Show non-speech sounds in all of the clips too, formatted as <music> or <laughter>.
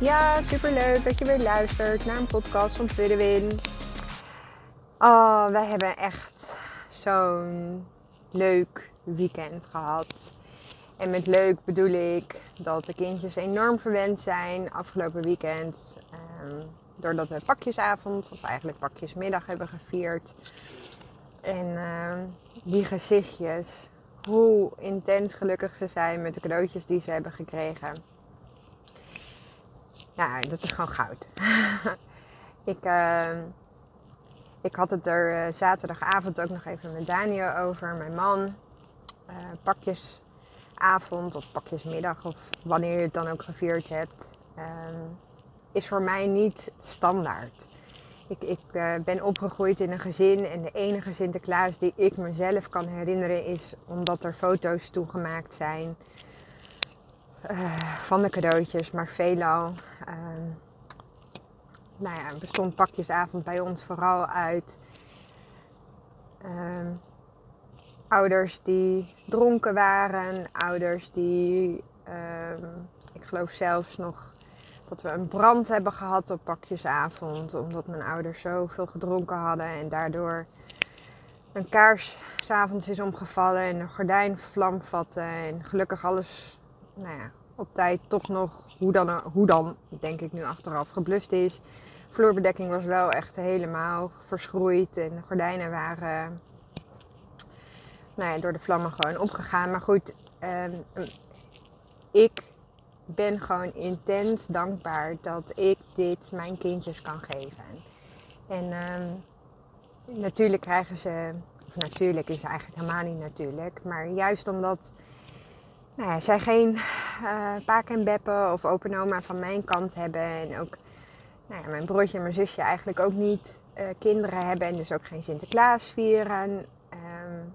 Ja, super leuk dat je weer luistert naar een podcast van Tweede Win. Oh, wij hebben echt zo'n leuk weekend gehad. En met leuk bedoel ik dat de kindjes enorm verwend zijn afgelopen weekend. Um, doordat we pakjesavond, of eigenlijk pakjesmiddag hebben gevierd. En uh, die gezichtjes, hoe intens gelukkig ze zijn met de cadeautjes die ze hebben gekregen. Ja, dat is gewoon goud. <laughs> ik, uh, ik had het er uh, zaterdagavond ook nog even met Daniel over, mijn man. Eh, pakjesavond of pakjesmiddag of wanneer je het dan ook gevierd hebt, ehm, is voor mij niet standaard. Ik, ik uh, ben opgegroeid in een gezin en de enige Sinterklaas die ik mezelf kan herinneren is omdat er foto's toegemaakt zijn uh, van de cadeautjes, maar veelal uh, nou ja, bestond pakjesavond bij ons vooral uit ehm, ouders die dronken waren, ouders die, ehm, ik geloof zelfs nog dat we een brand hebben gehad op pakjesavond. Omdat mijn ouders zoveel gedronken hadden en daardoor een kaars s'avonds is omgevallen en een gordijn vlam vatte. En gelukkig alles nou ja, op tijd toch nog, hoe dan, hoe dan, denk ik nu achteraf, geblust is. Vloerbedekking was wel echt helemaal verschroeid en de gordijnen waren nou ja, door de vlammen gewoon opgegaan. Maar goed, um, ik ben gewoon intens dankbaar dat ik dit mijn kindjes kan geven. En um, natuurlijk krijgen ze, of natuurlijk is het eigenlijk helemaal niet natuurlijk, maar juist omdat nou ja, zij geen uh, paak en beppen of open oma van mijn kant hebben en ook nou mijn broertje en mijn zusje eigenlijk ook niet uh, kinderen hebben en dus ook geen Sinterklaas vieren. Um,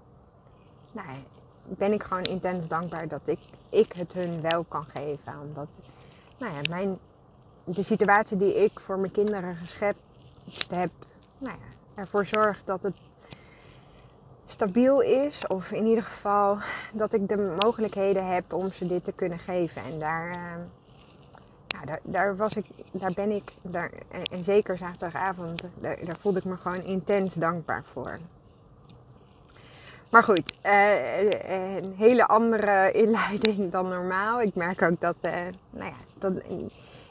nou ja, ben ik gewoon intens dankbaar dat ik, ik het hun wel kan geven. Omdat nou ja, mijn, de situatie die ik voor mijn kinderen geschept heb, nou ja, ervoor zorgt dat het stabiel is. Of in ieder geval dat ik de mogelijkheden heb om ze dit te kunnen geven. En daar, uh, daar, daar, was ik, daar ben ik, daar, en zeker zaterdagavond, daar, daar voelde ik me gewoon intens dankbaar voor. Maar goed, uh, een hele andere <laughs> inleiding dan normaal. Ik merk ook dat, uh, nou ja, dat,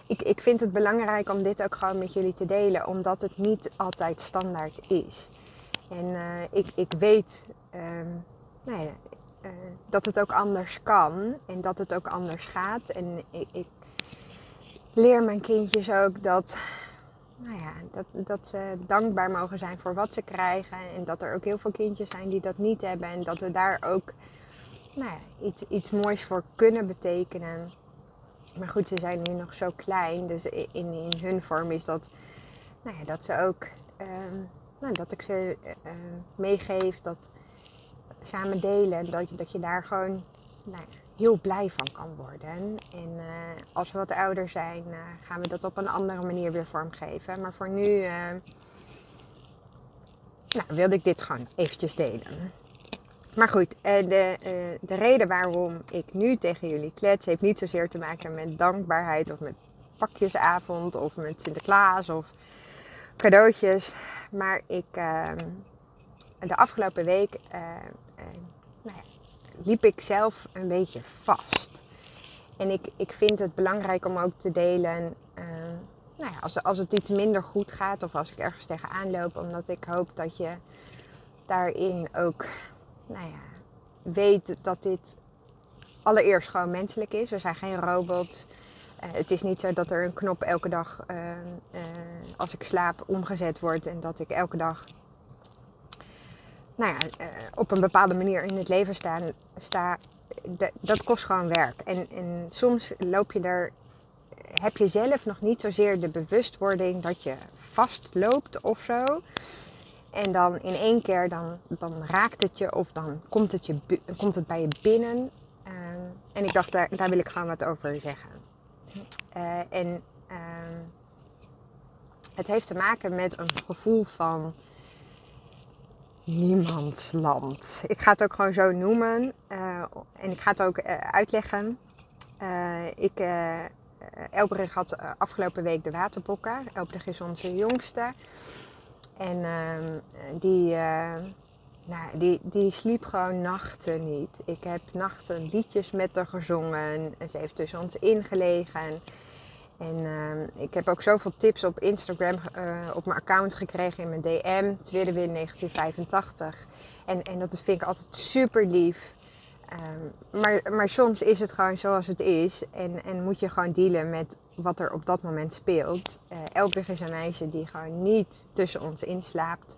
ik, ik vind het belangrijk om dit ook gewoon met jullie te delen, omdat het niet altijd standaard is. En ik, ik weet um, nou dat het ook anders kan en dat het ook anders gaat. En ik, ik leer mijn kindjes ook dat nou ja, dat, dat ze dankbaar mogen zijn voor wat ze krijgen. En dat er ook heel veel kindjes zijn die dat niet hebben. En dat we daar ook nou ja, iets, iets moois voor kunnen betekenen. Maar goed, ze zijn nu nog zo klein. Dus in, in hun vorm is dat, nou ja, dat ze ook, um, nou, dat ik ze uh, meegeef, dat samen delen. Dat, dat je daar gewoon, nou ja, heel blij van kan worden. En uh, als we wat ouder zijn, uh, gaan we dat op een andere manier weer vormgeven. Maar voor nu uh, nou, wilde ik dit gewoon eventjes delen. Maar goed, de, de reden waarom ik nu tegen jullie klets heeft niet zozeer te maken met dankbaarheid of met pakjesavond of met Sinterklaas of cadeautjes. Maar ik de afgelopen week nou ja, liep ik zelf een beetje vast. En ik, ik vind het belangrijk om ook te delen. Uh, nou ja, als, als het iets minder goed gaat of als ik ergens tegenaan loop, omdat ik hoop dat je daarin ook nou ja, weet dat dit allereerst gewoon menselijk is. We zijn geen robots. Uh, het is niet zo dat er een knop elke dag uh, als ik slaap omgezet wordt en dat ik elke dag nou ja, op een bepaalde manier in het leven staan, sta. dat kost gewoon werk. En, en soms loop je er, heb je zelf nog niet zozeer de bewustwording dat je vastloopt of zo. En dan in één keer dan, dan raakt het je of dan komt het, je, komt het bij je binnen. Ehm, en ik dacht, daar, daar wil ik gewoon wat over zeggen. Uh, en ehm, het heeft te maken met een gevoel van niemandsland. Ik ga het ook gewoon zo noemen. Uh, en ik ga het ook uh, uitleggen. ik, Elbrich had afgelopen week de waterbokken. Elbrich is onze jongste. En ehm, die, uh, nou, die, die sliep gewoon nachten niet. Ik heb nachten liedjes met haar gezongen. En ze heeft tussen ons ingelegen. En uh, ik heb ook zoveel tips op Instagram uh, op mijn account gekregen in mijn DM. Tweede win 1985. En, en dat vind ik altijd super lief. Um, maar, maar soms is het gewoon zoals het is. En, en moet je gewoon dealen met wat er op dat moment speelt. Uh, is een meisje die gewoon niet tussen ons inslaapt.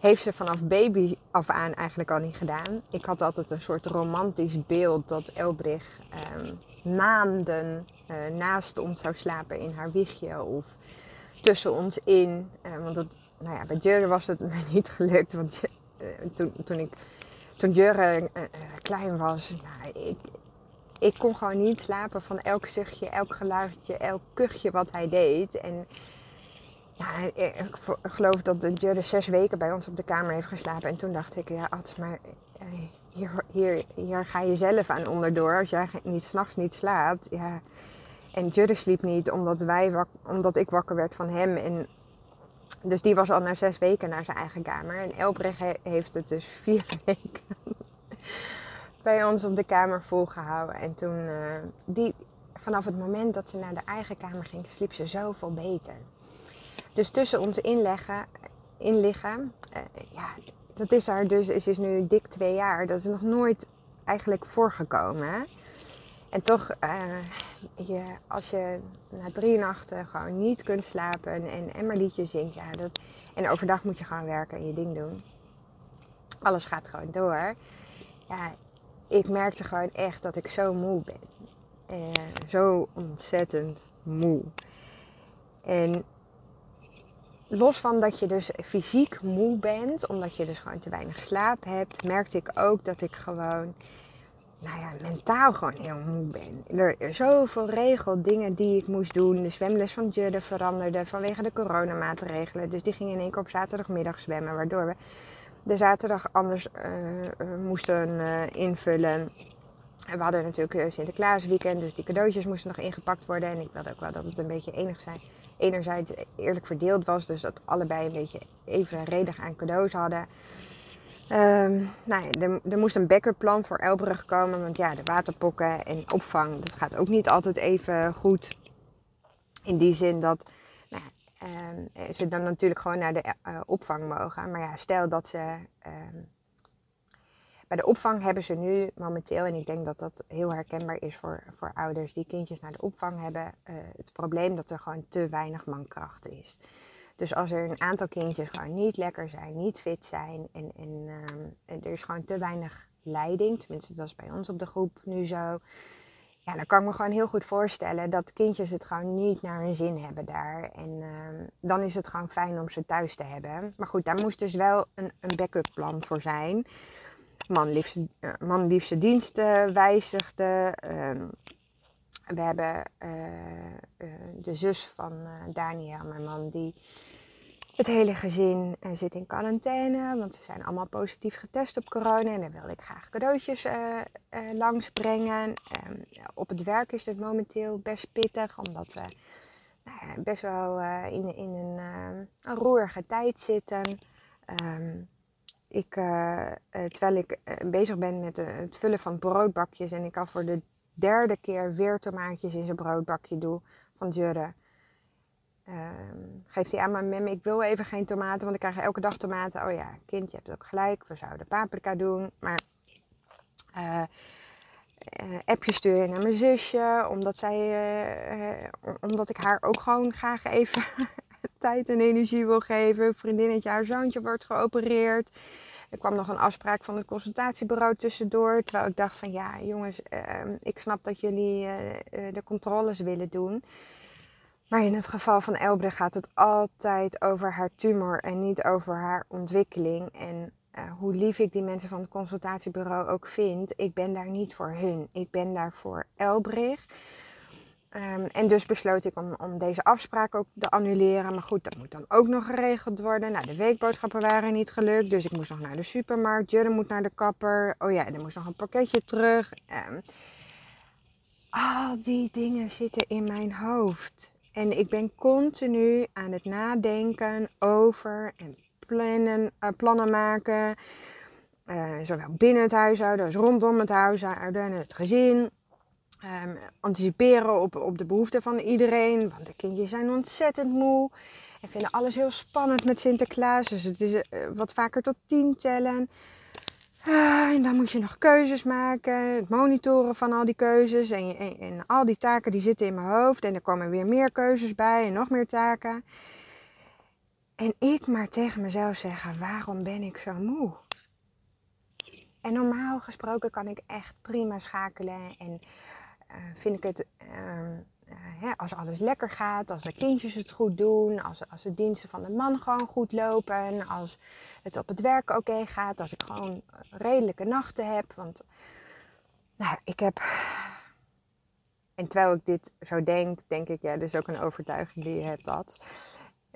Heeft ze vanaf baby af aan eigenlijk al niet gedaan. Ik had altijd een soort romantisch beeld dat Elbrich um, maanden uh, naast ons zou slapen in haar wiegje of tussen ons in. Uh, want dat, nou ja, bij Jurre was het <laughs> me niet gelukt. Want toen, toen, ik, toen Jurre klein was, nou, ik, ik kon gewoon niet slapen van elk zuchtje, elk geluidje, elk kuchje wat hij deed. En ja, ik geloof dat Judde zes weken bij ons op de kamer heeft geslapen. En toen dacht ik, ja, Ad, maar eh, hier, hier, hier ga je zelf aan onderdoor. Als jij niet s'nachts niet slaapt. Ja. En Judde sliep niet omdat, wij omdat ik wakker werd van hem. En dus die was al na zes weken naar zijn eigen kamer. En Elbrecht heeft het dus <laughs> vier weken bij ons op de kamer volgehouden. En toen, uh, die, vanaf het moment dat ze naar de eigen kamer ging, sliep ze zoveel beter. Dus tussen ons inleggen, inliggen, uh, ja, dat is haar dus, is nu dik twee jaar. Dat is nog nooit eigenlijk voorgekomen. Hè? En toch, uh, je, als je na drie nachten gewoon niet kunt slapen en, en maar liedjes zingt, ja, dat, en overdag moet je gewoon werken en je ding doen. Alles gaat gewoon door. Ja, ik merkte gewoon echt dat ik zo moe ben. En zo ontzettend moe. En los van dat je dus fysiek moe bent, omdat je dus gewoon te weinig slaap hebt, merkte ik ook dat ik gewoon, nou ja, mentaal gewoon heel moe ben. Er zoveel regeldingen die ik moest doen. De zwemles van Judde veranderde vanwege de coronamaatregelen. Dus die ging in één keer op zaterdagmiddag zwemmen, waardoor we de zaterdag anders uh, moesten uh, invullen. En we hadden natuurlijk Sinterklaasweekend, dus die cadeautjes moesten nog ingepakt worden. En ik wilde ook wel dat het een beetje enig zijn, enerzijds eerlijk verdeeld was. Dus dat allebei een beetje evenredig aan cadeaus hadden. Um, nou ja, er, er, moest een backup plan voor Elbrug komen. Want ja, de waterpokken en opvang, dat gaat ook niet altijd even goed. In die zin dat uh, ze dan natuurlijk gewoon naar de uh, opvang mogen. Maar ja, stel dat ze. Uh, bij de opvang hebben ze nu momenteel, en ik denk dat dat heel herkenbaar is voor, voor ouders die kindjes naar de opvang hebben, uh, het probleem dat er gewoon te weinig mankracht is. Dus als er een aantal kindjes gewoon niet lekker zijn, niet fit zijn en, en, ehm, en er is gewoon te weinig leiding, tenminste dat is bij ons op de groep nu zo, ja, dan kan ik me gewoon heel goed voorstellen dat kindjes het gewoon niet naar hun zin hebben daar. En uh, dan is het gewoon fijn om ze thuis te hebben. Maar goed, daar moest dus wel een, een backup plan voor zijn. Man liefste, uh, man liefste diensten wijzigde. Uh, we hebben uh, de zus van Daniel, mijn man, die het hele gezin zit in quarantaine, want ze zijn allemaal positief getest op corona. En dan wilde ik graag cadeautjes uh, uh, langsbrengen. Um, op het werk is het momenteel best pittig, omdat we nou best wel in, in een, roerige tijd zitten. Um, ik, terwijl ik bezig ben met het vullen van broodbakjes en ik al voor de derde keer weer tomaatjes in zijn broodbakje doe van Jurre Um, geeft hij aan mijn mem, ik wil even geen tomaten, want ik krijg elke dag tomaten. Oh ja, kind, je hebt ook gelijk, we zouden paprika doen. Maar uh, uh, appje sturen naar mijn zusje, omdat, zij, uh, omdat ik haar ook gewoon graag even <laughs> tijd en energie wil geven. Vriendinnetje, haar zoontje wordt geopereerd. Er kwam nog een afspraak van het consultatiebureau tussendoor. Terwijl ik dacht van ja, jongens, ehm, ik snap dat jullie eh, eh, de controles willen doen. Maar in het geval van Elbre gaat het altijd over haar tumor en niet over haar ontwikkeling. En uh, hoe lief ik die mensen van het consultatiebureau ook vind, ik ben daar niet voor hun. Ik ben daar voor Elbrich. Um, en dus besloot ik om, om, deze afspraak ook te annuleren. Maar goed, dat moet dan ook nog geregeld worden. Nou, de weekboodschappen waren niet gelukt. Dus ik moest nog naar de supermarkt. Jurre moet naar de kapper. Oh ja, er moest nog een pakketje terug. Um, al die dingen zitten in mijn hoofd. En ik ben continu aan het nadenken over en plannen, uh, plannen maken. Uh, zowel binnen het huishouden als rondom het huishouden en het gezin. Um, anticiperen op, op de behoeften van iedereen. Want de kindjes zijn ontzettend moe. En vinden alles heel spannend met Sinterklaas. Dus het is uh, wat vaker tot tien tellen. Uh, en dan moet je nog keuzes maken. Het monitoren van al die keuzes. En, en, al die taken die zitten in mijn hoofd. En er komen weer meer keuzes bij. En nog meer taken. En ik maar tegen mezelf zeggen, waarom ben ik zo moe? En normaal gesproken kan ik echt prima schakelen. En vind ik het, uh, als alles lekker gaat, als de kindjes het goed doen, als, als de diensten van de man gewoon goed lopen, als het op het werk oké gaat, als ik gewoon redelijke nachten heb. Want nou, ik heb. En terwijl ik dit zo denk, denk ik, ja, dus ook een overtuiging die je hebt dat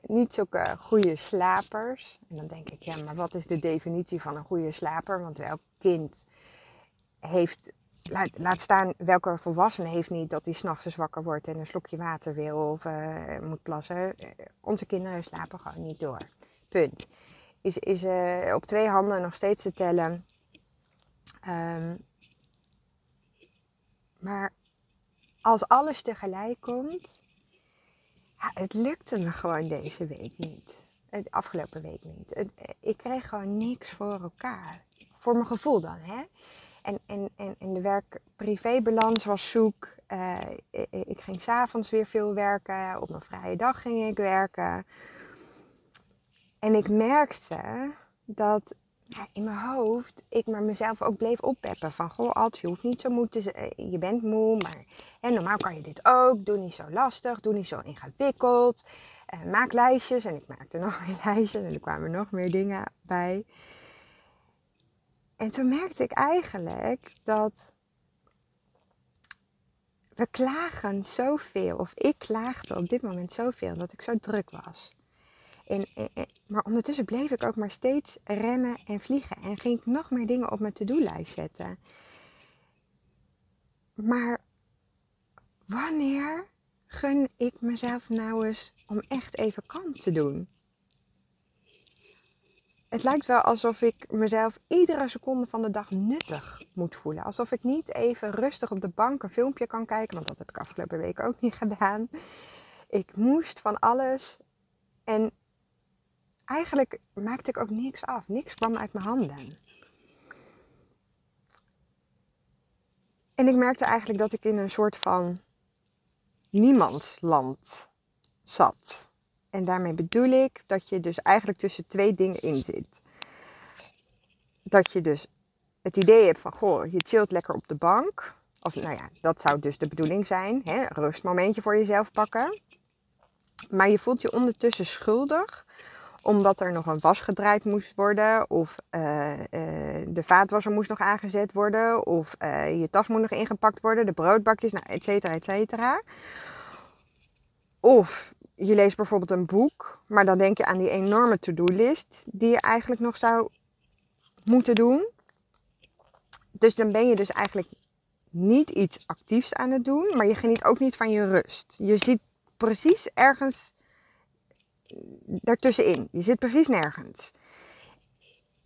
niet zulke goede slapers. En dan denk ik, ja, maar wat is de definitie van een goede slaper? Want elk kind heeft, laat, staan welke volwassene heeft niet dat hij s'nachts eens wakker wordt en een slokje water wil of uh, moet plassen. Onze kinderen slapen gewoon niet door. Punt. Is, is uh, op twee handen nog steeds te tellen. Um, maar als alles tegelijk komt, ja, het lukte me gewoon deze week niet. De afgelopen week niet. Het, ik kreeg gewoon niks voor elkaar. Voor mijn gevoel dan, hè. En, en, en, de werk-privé-balans was zoek. Uh, ik, ging s'avonds weer veel werken. Op mijn vrije dag ging ik werken. En ik merkte dat ja, in mijn hoofd ik maar mezelf ook bleef oppeppen. Van, goh Alt, je hoeft niet zo moe te zijn. Je bent moe, maar en normaal kan je dit ook. Doe niet zo lastig, doe niet zo ingewikkeld. Uh, maak lijstjes. En ik maakte <laughs> nog meer lijstjes en er kwamen nog meer dingen bij. En toen merkte ik eigenlijk dat we klagen zoveel, of ik klaagde op dit moment zoveel, dat ik zo druk was. En, maar ondertussen bleef ik ook maar steeds rennen en vliegen. En ging ik nog meer dingen op mijn to-do-lijst zetten. Maar wanneer gun ik mezelf nou eens om echt even kalm te doen? Het lijkt wel alsof ik mezelf iedere seconde van de dag nuttig moet voelen. Alsof ik niet even rustig op de bank een filmpje kan kijken, want dat heb ik afgelopen week ook niet gedaan. Ik moest van alles. En eigenlijk maakte ik ook niks af. Niks kwam uit mijn handen. En ik merkte eigenlijk dat ik in een soort van niemandsland zat. En daarmee bedoel ik dat je dus eigenlijk tussen twee dingen in zit. Dat je dus het idee hebt van, goh, je chillt lekker op de bank. Of nou ja, dat zou dus de bedoeling zijn. Hè? Een rustmomentje voor jezelf pakken. Maar je voelt je ondertussen schuldig omdat er nog een was gedraaid moest worden, of uh, uh, de vaatwasser moest nog aangezet worden, of uh, je tas moet nog ingepakt worden, de broodbakjes, nou, et cetera, et cetera. Of je leest bijvoorbeeld een boek, maar dan denk je aan die enorme to-do-list die je eigenlijk nog zou moeten doen. Dus dan ben je dus eigenlijk niet iets actiefs aan het doen, maar je geniet ook niet van je rust. Je zit precies ergens daartussenin. Je zit precies nergens.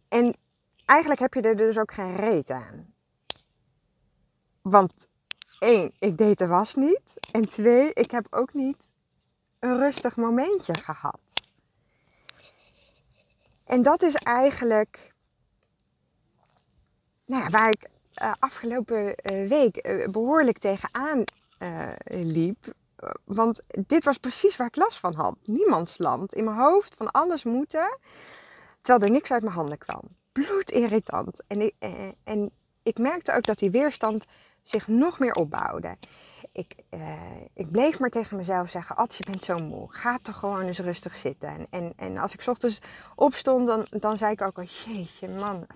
En eigenlijk heb je er dus ook geen reet aan. Want één, ik deed de was niet. En twee, ik heb ook niet een rustig momentje gehad. En dat is eigenlijk nou ja, waar ik uh, afgelopen uh, week uh, behoorlijk tegenaan liep. Want dit was precies waar ik last van had. Niemands land. In mijn hoofd van alles moeten. Terwijl er niks uit mijn handen kwam. bloedirritant. En eh, en ik merkte ook dat die weerstand zich nog meer opbouwde. Ik, uh, ik bleef maar tegen mezelf zeggen: Ad, je bent zo moe. Ga toch gewoon eens rustig zitten. En, en, en als ik ochtends opstond, dan, dan zei ik ook al: Jeetje, man.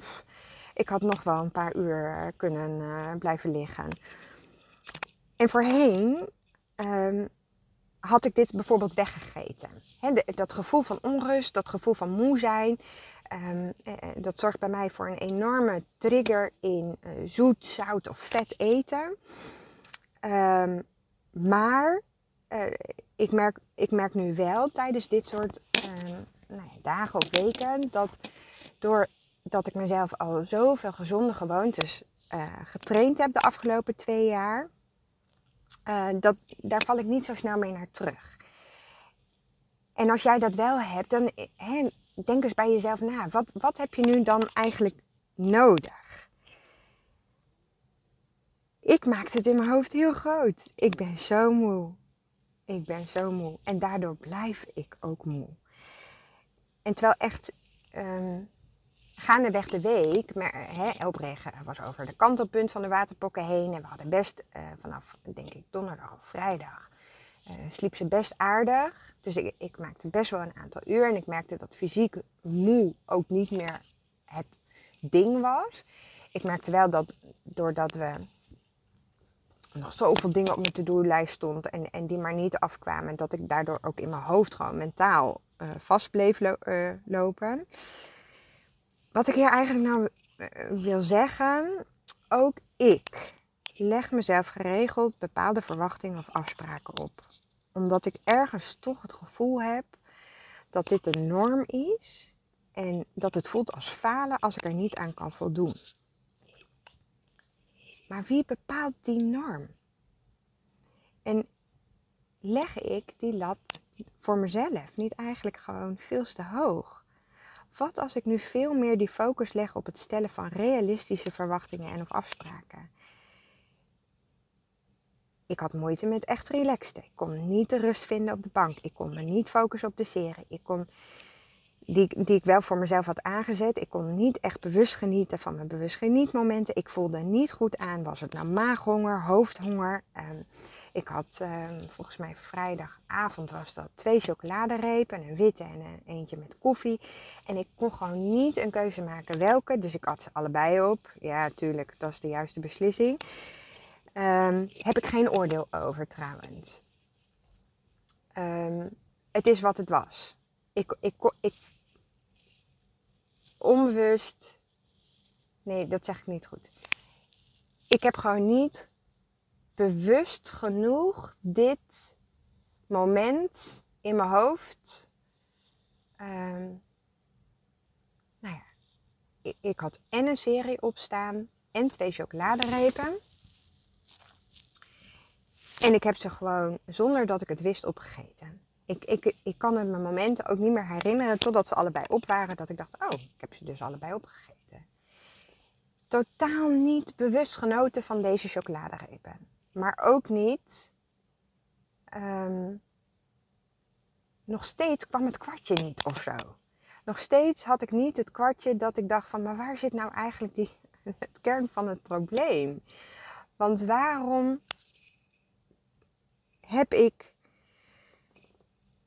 Ik had nog wel een paar uur kunnen uh, blijven liggen. En voorheen um, had ik dit bijvoorbeeld weggegeten. Dat gevoel van onrust, dat gevoel van moe zijn, um, eh, dat zorgt bij mij voor een enorme trigger in zoet, zout of vet eten. Um, maar uh, ik, merk, ik merk nu wel tijdens dit soort nou ja, dagen of weken dat doordat ik mezelf al zoveel gezonde gewoontes getraind heb de afgelopen twee jaar, uh, dat, daar val ik niet zo snel mee naar terug. En als jij dat wel hebt, dan denk eens bij jezelf na. Wat, wat heb je nu dan eigenlijk nodig? Ik maakte het in mijn hoofd heel groot. Ik ben zo moe. Ik ben zo moe. En daardoor blijf ik ook moe. En terwijl echt um, gaandeweg de week, maar hè, was over de kantelpunt van de waterpokken heen. En we hadden best uh, vanaf, denk ik, donderdag of vrijdag, uh, sliep ze best aardig. Dus ik, ik, maakte best wel een aantal uur. En ik merkte dat fysiek moe ook niet meer het ding was. Ik merkte wel dat doordat we nog zoveel dingen op mijn to-do-lijst stond en, en die maar niet afkwamen, dat ik daardoor ook in mijn hoofd gewoon mentaal uh, vast bleef lo lopen. Wat ik hier eigenlijk nou eh, wil zeggen, ook ik leg mezelf geregeld bepaalde verwachtingen of afspraken op. Omdat ik ergens toch het gevoel heb dat dit de norm is en dat het voelt als falen als ik er niet aan kan voldoen. Maar wie bepaalt die norm? En leg ik die lat voor mezelf niet eigenlijk gewoon veel te hoog? Wat als ik nu veel meer die focus leg op het stellen van realistische verwachtingen en of afspraken? Ik had moeite met echt relaxen. Ik kon niet de rust vinden op de bank. Ik kon me niet focussen op de serie. Ik kon, die, die ik wel voor mezelf had aangezet. Ik kon niet echt bewust genieten van mijn bewust genietmomenten. Ik voelde niet goed aan. Was het nou maaghonger, hoofdhonger? Um, ik had um, volgens mij vrijdagavond was dat twee chocoladerepen, een witte en een eentje met koffie. En ik kon gewoon niet een keuze maken welke. Dus ik had ze allebei op. Ja, tuurlijk, dat is de juiste beslissing. Um, heb ik geen oordeel over trouwens. Het is wat het was. Ik, ik, ik, onbewust. Nee, dat zeg ik niet goed. Ik heb gewoon niet bewust genoeg dit moment in mijn hoofd. Um, nou ja, ik, ik, had en een serie opstaan en twee chocoladerepen. En ik heb ze gewoon zonder dat ik het wist opgegeten. Ik, ik, ik kan het me momenten ook niet meer herinneren totdat ze allebei op waren. Dat ik dacht, oh, ik heb ze dus allebei opgegeten. Totaal niet bewust genoten van deze chocoladerepen. Maar ook niet. Um, nog steeds kwam het kwartje niet of zo. Nog steeds had ik niet het kwartje dat ik dacht van, maar waar zit nou eigenlijk die, <laughs> het kern van het probleem? Want waarom heb ik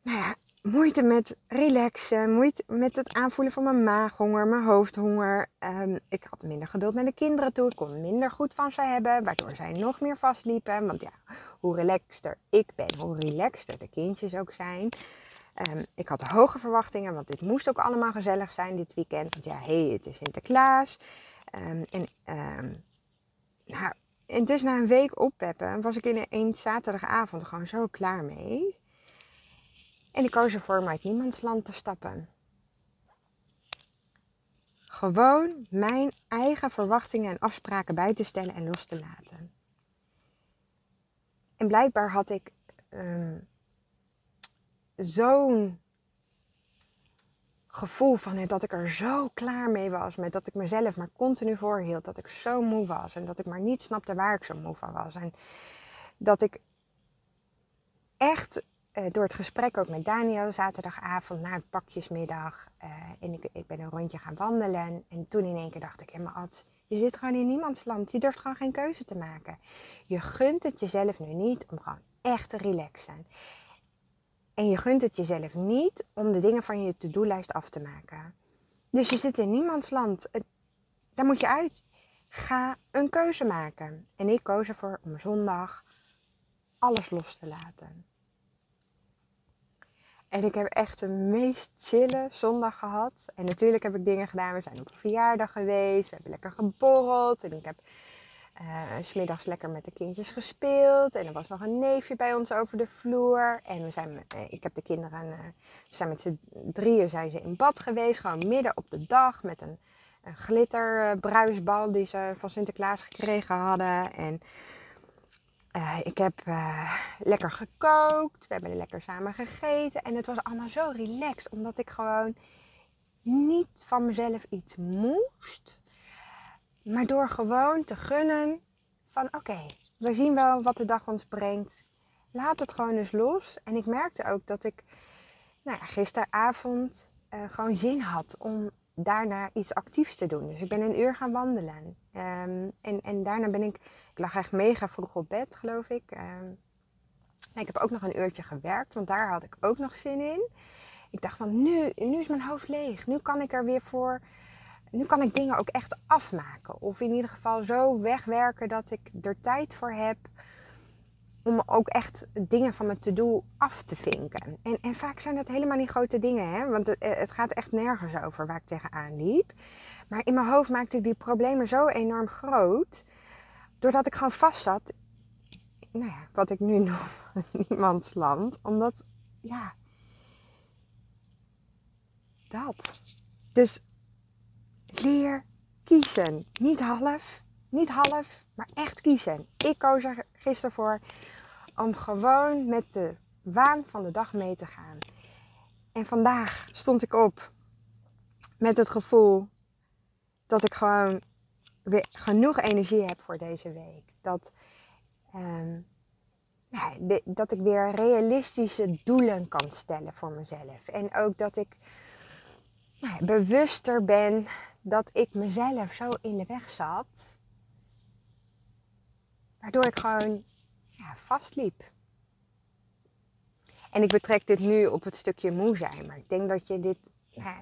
nou ja, moeite met relaxen, moeite met het aanvoelen van mijn maaghonger, mijn hoofdhonger. Um, ik had minder geduld naar de kinderen toe. Ik kon minder goed van ze hebben, waardoor zij nog meer vastliepen. Want ja, hoe relaxter ik ben, hoe relaxter de kindjes ook zijn. Um, ik had hoge verwachtingen, want dit moest ook allemaal gezellig zijn dit weekend. Want ja, hé, hey, het is Sinterklaas. Um, en, nou, en dus na een week oppeppen was ik in een zaterdagavond gewoon zo klaar mee. En ik koos ervoor om uit niemands land te stappen. Gewoon mijn eigen verwachtingen en afspraken bij te stellen en los te laten. En blijkbaar had ik um, zo'n gevoel van het, dat ik er zo klaar mee was. Met dat ik mezelf maar continu voorhield. Dat ik zo moe was. En dat ik maar niet snapte waar ik zo moe van was. En dat ik echt eh, door het gesprek ook met Daniel zaterdagavond na het pakjesmiddag. Uh, en ik, ben een rondje gaan wandelen. En toen in één keer dacht ik, helemaal Ad, je zit gewoon in niemands land. Je durft gewoon geen keuze te maken. Je gunt het jezelf nu niet om gewoon echt te relaxen. En je gunt het jezelf niet om de dingen van je to-do-lijst af te maken. Dus je zit in niemands land. Daar moet je uit. Ga een keuze maken. En ik koos ervoor om zondag alles los te laten. En ik heb echt de meest chille zondag gehad. En natuurlijk heb ik dingen gedaan. We zijn op een verjaardag geweest. We hebben lekker geborreld. En ik heb uh, smiddags lekker met de kindjes gespeeld. En er was nog een neefje bij ons over de vloer. En we zijn, uh, ik heb de kinderen, uh, zijn met z'n drieën zijn ze in bad geweest. Gewoon midden op de dag met een, een glitterbruisbal die ze van Sinterklaas gekregen hadden. En ik heb lekker gekookt. We hebben lekker samen gegeten. En het was allemaal zo relaxed. Omdat ik gewoon niet van mezelf iets moest maar door gewoon te gunnen van oké, we zien wel wat de dag ons brengt. Laat het gewoon eens los. En ik merkte ook dat ik nou ja, gisteravond uh, gewoon zin had om daarna iets actiefs te doen. Dus ik ben een uur gaan wandelen. Um, en, en daarna ben ik, ik lag echt mega vroeg op bed, geloof ik. Um, ik heb ook nog een uurtje gewerkt, want daar had ik ook nog zin in. Ik dacht van nu, nu is mijn hoofd leeg. Nu kan ik er weer voor nu kan ik dingen ook echt afmaken. Of in ieder geval zo wegwerken dat ik er tijd voor heb om ook echt dingen van mijn to-do af te vinken. En, en, vaak zijn dat helemaal niet grote dingen, hè? want het, het, gaat echt nergens over waar ik tegenaan liep. Maar in mijn hoofd maakte ik die problemen zo enorm groot, doordat ik gewoon vast zat, nou ja, wat ik nu <laughs> noem niemands land, omdat, ja, dat. Dus Leer kiezen. Niet half, niet half, maar echt kiezen. Ik koos er gisteren voor om gewoon met de waan van de dag mee te gaan. En vandaag stond ik op met het gevoel dat ik gewoon weer genoeg energie heb voor deze week. Dat, ja, dat ik weer realistische doelen kan stellen voor mezelf. En ook dat ik nou, bewuster ben dat ik mezelf zo in de weg zat. Waardoor ik gewoon ja, vastliep. En ik betrek dit nu op het stukje moe zijn. Maar ik denk dat je dit. Uh,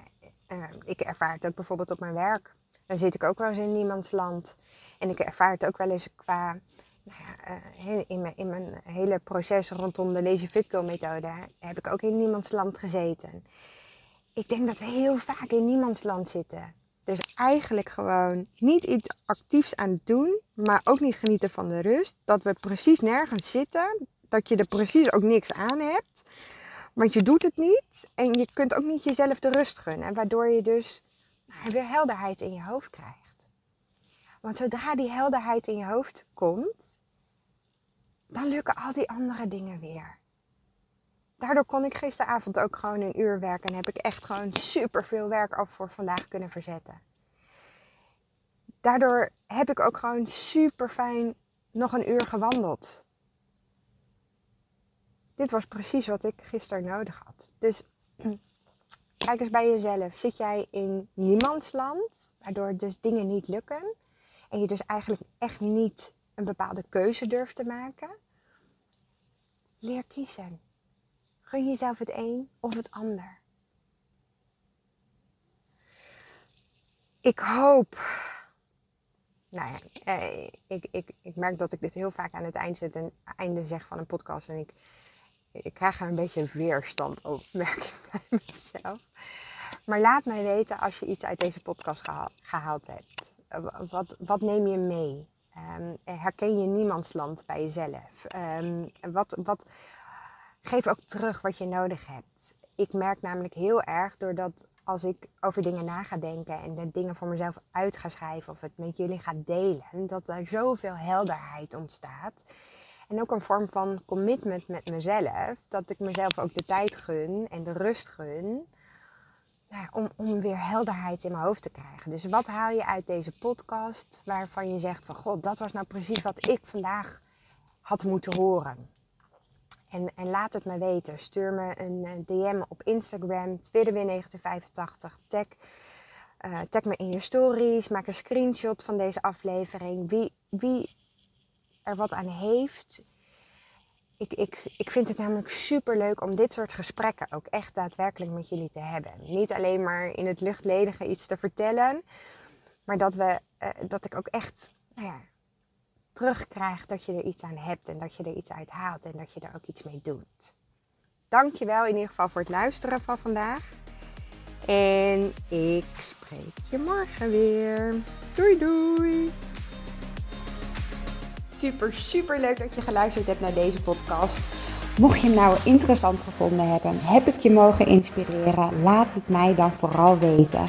ik ervaar het ook bijvoorbeeld op mijn werk. Dan zit ik ook wel eens in niemands land. En ik ervaar het ook wel eens qua. Nou ja, uh, in, mijn, in mijn hele proces rondom de Lazy Fit methode heb ik ook in niemands land gezeten. Ik denk dat we heel vaak in niemands land zitten. Dus eigenlijk gewoon niet iets actiefs aan het doen, maar ook niet genieten van de rust. Dat we precies nergens zitten, dat je er precies ook niks aan hebt. Want je doet het niet en je kunt ook niet jezelf de rust gunnen. Waardoor je dus weer helderheid in je hoofd krijgt. Want zodra die helderheid in je hoofd komt, dan lukken al die andere dingen weer. Daardoor kon ik gisteravond ook gewoon een uur werken en heb ik echt gewoon super veel werk af voor vandaag kunnen verzetten. Daardoor heb ik ook gewoon super fijn nog een uur gewandeld. Dit was precies wat ik gisteren nodig had. Dus <clears throat> kijk eens bij jezelf. Zit jij in niemands land, waardoor dus dingen niet lukken en je dus eigenlijk echt niet een bepaalde keuze durft te maken? Leer kiezen. Gun jezelf het een of het ander. Ik hoop. Nou ja, eh, ik, ik, ik merk dat ik dit heel vaak aan het eind zet en einde zeg van een podcast. En ik, ik krijg er een beetje weerstand op, <laughs> merk ik bij mezelf. Maar laat mij weten als je iets uit deze podcast gehaald hebt. Wat, wat neem je mee? Um, herken je niemands land bij jezelf? Um, wat, wat, geef ook terug wat je nodig hebt. Ik merk namelijk heel erg doordat als ik over dingen na ga denken en de dingen voor mezelf uit ga schrijven of het met jullie ga delen, dat er zoveel helderheid ontstaat. En ook een vorm van commitment met mezelf. Dat ik mezelf ook de tijd gun en de rust gun. Nou om, om weer helderheid in mijn hoofd te krijgen. Dus wat haal je uit deze podcast waarvan je zegt van god, dat was nou precies wat ik vandaag had moeten horen. En, en laat het me weten. Stuur me een DM op Instagram, tweedewin1985. Tag, uh, tag me in je stories. Maak een screenshot van deze aflevering. Wie, wie er wat aan heeft. Ik, ik, ik vind het namelijk super leuk om dit soort gesprekken ook echt daadwerkelijk met jullie te hebben. Niet alleen maar in het luchtledige iets te vertellen, maar dat, we, uh, dat ik ook echt nou ja, terugkrijg dat je er iets aan hebt en dat je er iets uit haalt en dat je er ook iets mee doet. Dankjewel in ieder geval voor het luisteren van vandaag. En ik spreek je morgen weer. Doei doei! Super, super leuk dat je geluisterd hebt naar deze podcast. Mocht je hem nou interessant gevonden hebben, heb ik je mogen inspireren, laat het mij dan vooral weten.